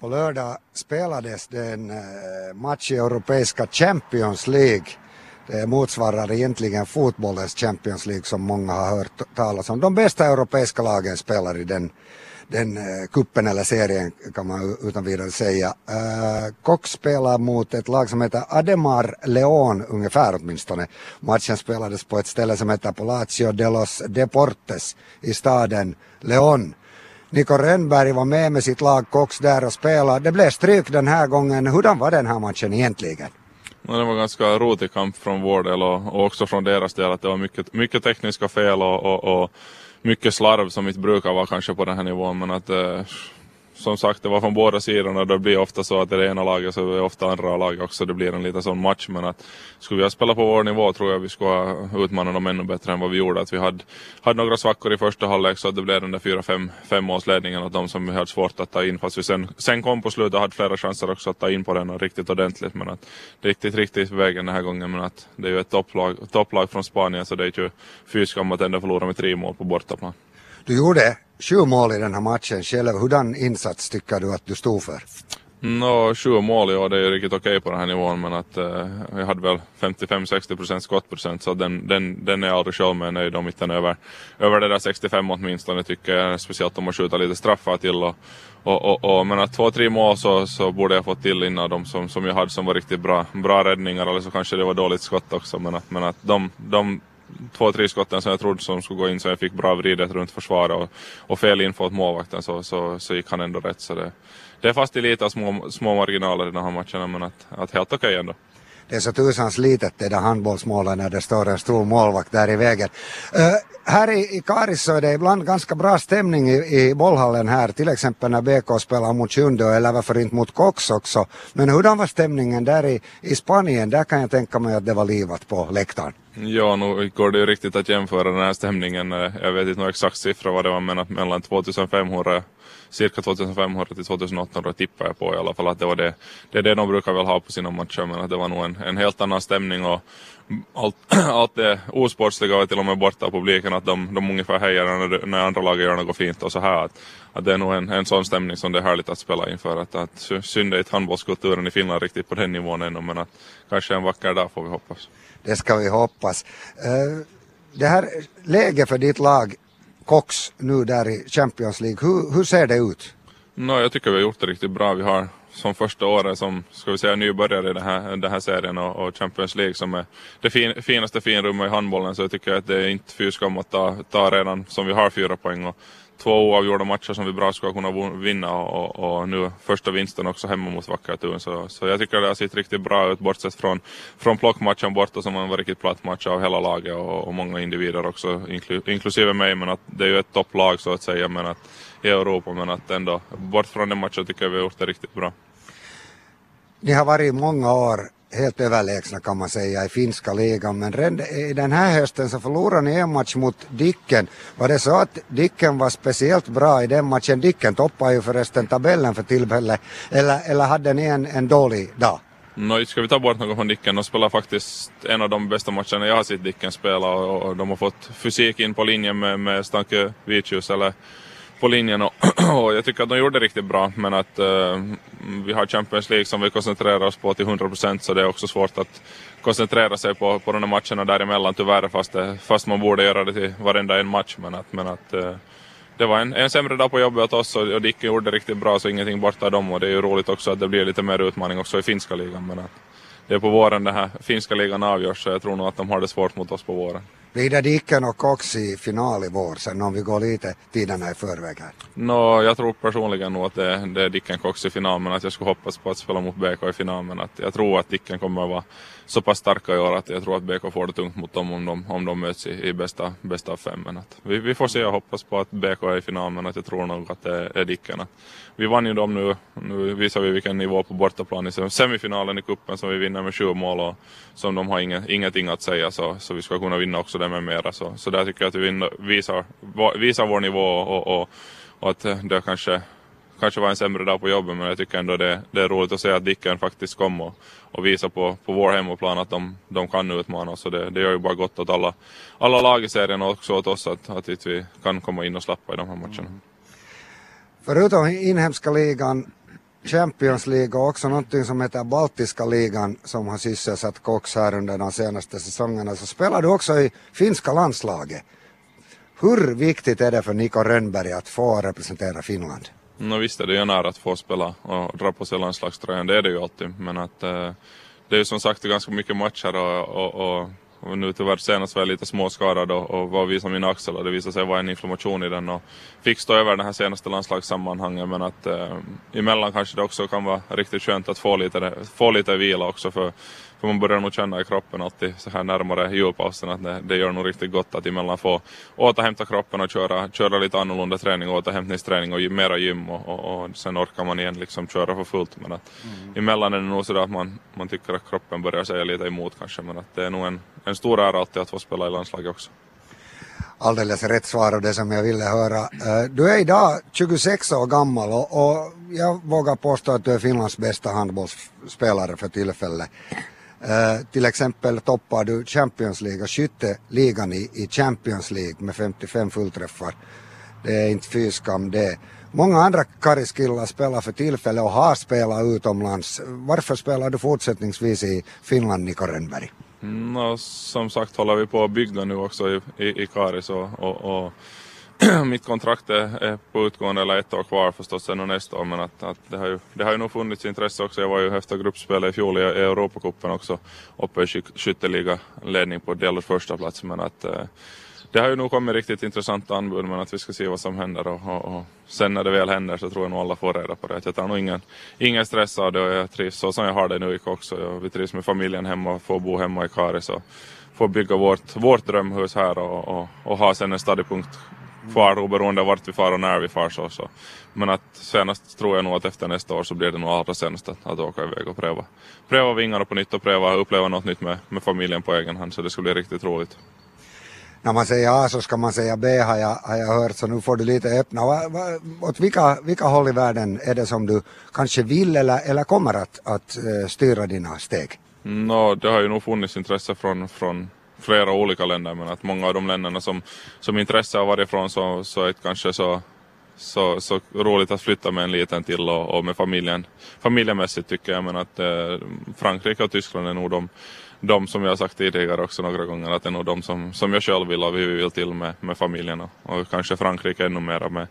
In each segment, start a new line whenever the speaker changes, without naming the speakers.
På lördag spelades det en eh, match i Europeiska Champions League. Det motsvarar egentligen fotbollens Champions League som många har hört talas om. De bästa europeiska lagen spelar i den, den eh, kuppen eller serien kan man utan vidare säga. Eh, Kock spelar mot ett lag som heter Ademar Leon ungefär åtminstone. Matchen spelades på ett ställe som heter Palacio de los Deportes i staden Leon. Niko Rönnberg var med med sitt lag Cox där och spelade. Det blev stryk den här gången. Hurdan var den här matchen egentligen?
Det var ganska rotig kamp från vår del och, och, också från deras del att det var mycket, mycket tekniska fel och, och, och mycket slarv som inte brukar vara kanske på den här nivån men att eh, som sagt, det var från båda sidorna. Det blir ofta så att det är det ena laget så är det ofta andra laget också. Det blir en liten sån match. Men att skulle vi ha spelat på vår nivå tror jag vi skulle ha utmanat dem ännu bättre än vad vi gjorde. Att vi hade, hade några svackor i första halvlek så att det blev den där 4-5 målsledningen åt de som vi hade svårt att ta in. Fast vi sen, sen kom på slutet och hade flera chanser också att ta in på den riktigt ordentligt. Men att riktigt, riktigt vägen den här gången. Men att det är ju ett topplag, topplag från Spanien så det är ju fy skam att ändå förlora med tre mål på bortaplan.
Du gjorde sju mål i den här matchen själv. Hurdan insats tycker du att du stod för?
Nå, no, sju mål, ja det är riktigt okej okay på den här nivån men att eh, jag hade väl 55-60% skottprocent så den, den, den är jag aldrig själv med nöjd om utan över, över det där 65 åtminstone tycker jag. Speciellt om man skjuter lite straffar till och, och, och, och men att två, tre mål så, så borde jag fått till innan de som, som jag hade som var riktigt bra, bra räddningar eller så kanske det var dåligt skott också men att, men att de, de två, tre skotten som jag trodde som skulle gå in så jag fick bra vridet runt försvaret och, och fel info åt målvakten så, så, så gick han ändå rätt. Så det, det är fast i lite små, små marginaler i den här matchen men att, att helt okej okay ändå.
Det är så tusans litet det där handbollsmålet när det står en stor målvakt där i vägen. Uh, här i, i Karis så är det ibland ganska bra stämning i, i bollhallen här, till exempel när BK spelar mot Sjunde eller varför inte mot Cox också. Men hurdan var stämningen där i, i Spanien? Där kan jag tänka mig att det var livat på läktaren.
Ja, nu går det ju riktigt att jämföra den här stämningen. Eh, jag vet inte någon exakt siffra vad det var, men att mellan 2500, cirka 2500 till 2800 tippar jag på i alla fall att det var det. Det är det de brukar väl ha på sina matcher, men att det var nog en, en helt annan stämning och allt, allt det osportsliga var till och med borta av publiken att de, de ungefär hejar när, när andra laget gör något fint och så här. Att, att det är nog en, en sån stämning som det är härligt att spela inför. Att, att synd är inte handbollskulturen i Finland riktigt på den nivån ännu, men att kanske en vacker dag får vi hoppas.
Det ska vi hoppas. Uh, det här läget för ditt lag, Cox, nu där i Champions League, hur, hur ser det ut?
No, jag tycker vi har gjort det riktigt bra. Vi har som första året som ska vi säga nybörjare i den här, den här serien och, och Champions League som är det fin, finaste finrummet i handbollen så jag tycker att det är inte fy skam att ta, ta redan som vi har fyra poäng och två oavgjorda matcher som vi bra skulle kunna vinna och, och nu första vinsten också hemma mot Vackartun. Så, så jag tycker det har sett riktigt bra ut bortsett från, från plockmatchen borta som var riktigt platt match av hela laget och, och många individer också inkl, inklusive mig men att det är ju ett topplag så att säga men att, i Europa men att ändå bort från den matchen tycker jag vi har gjort det riktigt bra.
Ni har varit många år helt överlägsna kan man säga i finska ligan men redan i den här hösten så förlorade ni en match mot Dicken. Var det så att Dicken var speciellt bra i den matchen? Dicken toppar ju förresten tabellen för tillfället. Eller, eller hade ni en, en dålig dag?
No, ska vi ta bort något från Dicken? De spelar faktiskt en av de bästa matcherna jag har sett Dicken spela och, och de har fått fysik in på linjen med, med Stanke Vicius eller på linjen och, och, jag tycker att de gjorde det riktigt bra men att uh, vi har Champions League som vi koncentrerar oss på till 100% så det är också svårt att koncentrera sig på, på de här matcherna däremellan tyvärr fast, det, fast man borde göra det till varenda en match men att, men att uh, det var en, en sämre dag på jobbet åt oss och, och Dicke gjorde det riktigt bra så ingenting borta dem och det är ju roligt också att det blir lite mer utmaning också i finska ligan men att det är på våren den här finska ligan avgörs så jag tror nog att de har det svårt mot oss på våren.
Blir det Dicken och Cox i final i vår sen om vi går lite tiderna i förväg här?
No, jag tror personligen nog att det, det är Dicken Cox i final men att jag skulle hoppas på att spela mot BK i final men att jag tror att Dicken kommer att vara så pass starka i år att jag tror att BK får det tungt mot dem om de, om de möts i, i bästa, bästa av fem. Men att vi, vi får se och hoppas på att BK är i final men att jag tror nog att det är Dicken. Att vi vann ju dem nu, nu visar vi vilken nivå på bortaplan i semifinalen i kuppen som vi vinner med sju mål och som de har inget, ingenting att säga så, så vi ska kunna vinna också det med mera. Så, så där tycker jag att vi visar, visar vår nivå och, och, och att det kanske kanske var en sämre dag på jobbet men jag tycker ändå det, det är roligt att se att Dicken faktiskt kom och, och visar på, på vår hemmaplan att de, de kan utmana oss. det, det gör ju bara gott åt alla, alla lag i serien och också åt oss att, att vi kan komma in och slappa i de här matcherna. Mm.
Förutom inhemska ligan Champions League och också någonting som heter Baltiska ligan som har sysselsatt Cox här under de senaste säsongerna så spelar du också i finska landslaget. Hur viktigt är det för Niko Rönnberg att få representera Finland?
No, visst är det ju en ära att få spela och dra på sig landslagströjan, det är det ju alltid. Men att eh, det är ju som sagt ganska mycket matcher och, och, och och nu tyvärr senast var jag lite småskadad och, och var och visade min axel och det visade sig vara en inflammation i den och fick stå över den här senaste landslagssammanhanget. Men att eh, emellan kanske det också kan vara riktigt skönt att få lite, få lite vila också för för man börjar nog känna i kroppen alltid så här närmare julpausen att det, det gör nog riktigt gott att emellan få återhämta kroppen och köra, köra lite annorlunda träning, återhämtningsträning och mera gym och, och, och sen orkar man igen liksom köra för fullt. Men att mm. emellan är det nog sådär att man, man tycker att kroppen börjar säga lite emot kanske men att det är nog en, en stor ära alltid att få spela i landslaget också
alldeles rätt svar och det som jag ville höra. Eh, du är idag 26 år gammal och, och jag vågar påstå att du är Finlands bästa handbollsspelare för tillfället. Uh, till exempel toppar du Champions League och skytteligan i, i Champions League med 55 fullträffar. Det är inte fy skam det. Många andra kariskillar spelar för tillfället och har spelat utomlands. Varför spelar du fortsättningsvis i Finland, Niko Rönnberg?
Mm, som sagt håller vi på att bygga nu också i, i, i Karis och, och, och mitt kontrakt är på utgående eller ett år kvar förstås sen nästa år men att, att det, har ju, det har ju nog funnits intresse också. Jag var ju efter gruppspelet i fjol i, i Europacupen också uppe i skytteliga ledning på delad första plats men att eh, det har ju nog kommit riktigt intressanta anbud men att vi ska se vad som händer och, och, och, sen när det väl händer så tror jag nog alla får reda på det. Jag tar nog ingen, ingen stress av det och jag trivs så som jag har det nu i också. Jag, vi trivs med familjen hemma och får bo hemma i Karis och får bygga vårt, vårt drömhus här och, och, och ha sen en stadig punkt far oberoende av vart vi far och när vi far. Så, så. Men att senast tror jag nog att efter nästa år så blir det nog allra senast att, att åka iväg och pröva, pröva vingarna på nytt och pröva uppleva något nytt med, med familjen på egen hand. Så det ska bli riktigt roligt.
När man säger A så ska man säga B har jag, har jag hört så nu får du lite öppna. Va, va, åt vilka, vilka håll i världen är det som du kanske vill eller, eller kommer att, att uh, styra dina steg?
No, det har ju nog funnits intresse från, från flera olika länder men att många av de länderna som, som intresse har varit ifrån så, så är det kanske så, så, så roligt att flytta med en liten till och, och med familjen. Familjemässigt tycker jag men att eh, Frankrike och Tyskland är nog de, de som jag har sagt tidigare också några gånger att det är nog de som, som jag själv vill och vi vill till med, med familjen och, och kanske Frankrike ännu mera med,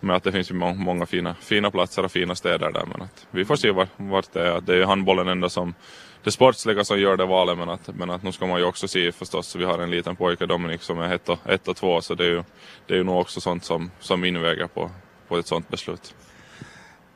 med att det finns ju många fina, fina platser och fina städer där men att vi får se vart, vart det är. Det är ju handbollen ändå som det sportsliga som gör det valet men att, men att nu ska man ju också se förstås, vi har en liten pojke Dominik som är ett och, ett och två så det är ju, det är ju nog också sånt som, som inväger på, på ett sånt beslut.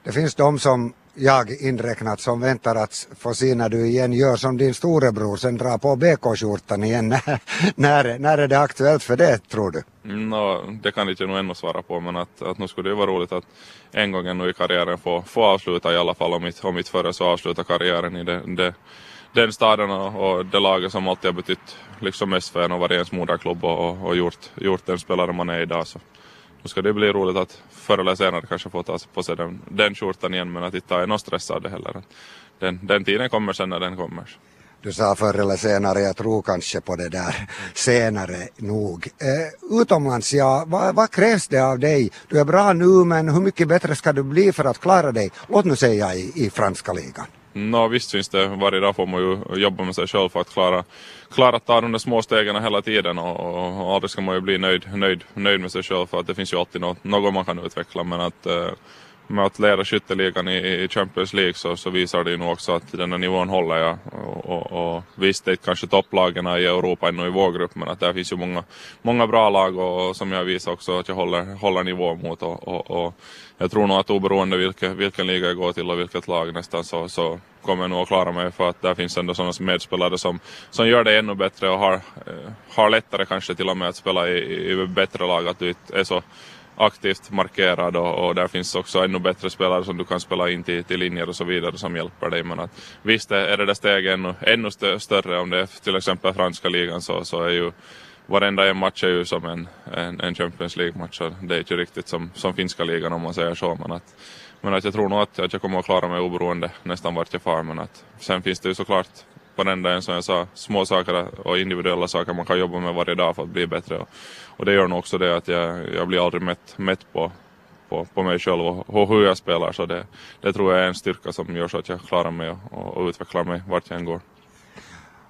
Det finns de som jag inräknat som väntar att få se när du igen gör som din storebror, sen drar på BK-skjortan igen. när, när är det aktuellt för det tror du?
No, det kan inte jag nog ännu svara på men att, att nu skulle det vara roligt att en gång ännu i karriären få, få avsluta i alla fall om inte, om inte före så avsluta karriären i det, det, den staden och, och det laget som alltid har betytt liksom mest för en och varit ens moderklubb och, och gjort, gjort den spelare man är idag. Så nu ska det bli roligt att förr eller senare kanske få ta på sig den, den skjortan igen men att inte ta någon stress av det heller. Den, den tiden kommer sen när den kommer.
Du sa förr eller senare, jag tror kanske på det där senare nog. Eh, utomlands, ja, vad, vad, krävs det av dig? Du är bra nu men hur mycket bättre ska du bli för att klara dig, låt nu säga i, i franska ligan?
No, visst finns det, varje dag får man ju jobba med sig själv för att klara, klara att ta de där små stegen hela tiden. Och, och, och aldrig ska man ju bli nöjd, nöjd, nöjd med sig själv för att det finns ju alltid något, något man kan utveckla. Men att eh, med att leda skytteligan i, Champions League så, så visar det ju nog också att den här nivån håller jag. Och, och, och visst, det är kanske topplagen i Europa ännu i vår grupp men att där finns ju många, många bra lag och, och som jag visar också att jag håller, håller nivå mot och, och, och jag tror nog att oberoende vilken, vilken liga jag går till och vilket lag nästan så, så kommer jag nog att klara mig för att där finns ändå sådana medspelare som, som gör det ännu bättre och har, eh, har lättare kanske till och med att spela i, i bättre lag. Att du är så aktivt markerad och, och, där finns också ännu bättre spelare som du kan spela in till, till linjer och så vidare som hjälper dig. Men att, visst är det där steget ännu, ännu större om det är till exempel franska ligan så, så är ju varenda en match är ju som en, en, en Champions League-match. Det är inte riktigt som, som finska ligan om man säger så. Men att, men att jag tror nog att, att jag kommer att klara mig oberoende nästan vart jag far. Men att, sen finns det ju såklart varenda en som jag sa, små saker och individuella saker man kan jobba med varje dag för att bli bättre. Och, och det gör nog också det att jag, jag blir aldrig mätt, mätt på, på på, mig själv och, och hur jag spelar. Så det, det tror jag är en styrka som gör så att jag klarar mig och, och utvecklar mig vart jag än går.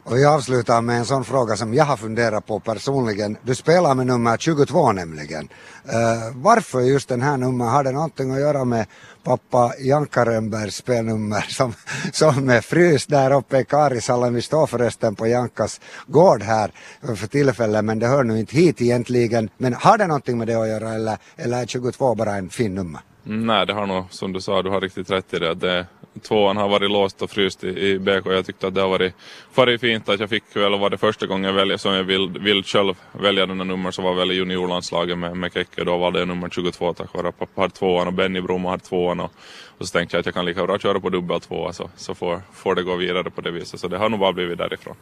Och vi avslutar med en sån fråga som jag har funderat på personligen. Du spelar med nummer 22 nämligen. Uh, varför just den här nummer? Har det någonting att göra med pappa Janka Rönnbergs spelnummer som, som är fryst där uppe i Karisalen? Vi står förresten på Jankas gård här för tillfället men det hör nu inte hit egentligen. Men har det någonting med det att göra eller, eller är 22 bara en fin nummer?
Nej, det har nog som du sa, du har riktigt rätt i det. det tvåan har varit låst och fryst i, i BK. Jag tyckte att det har varit, varit fint att jag fick, eller var det första gången jag välja som jag vill, vill själv välja den här nummer så var väl i juniorlandslaget med, med Kekke. Då valde jag nummer 22 tack vare att pappa har tvåan och Benny Bromma har tvåan. Och, och så tänkte jag att jag kan lika bra köra på dubbel tvåa så, så får, får det gå vidare på det viset. Så det har nog bara blivit därifrån.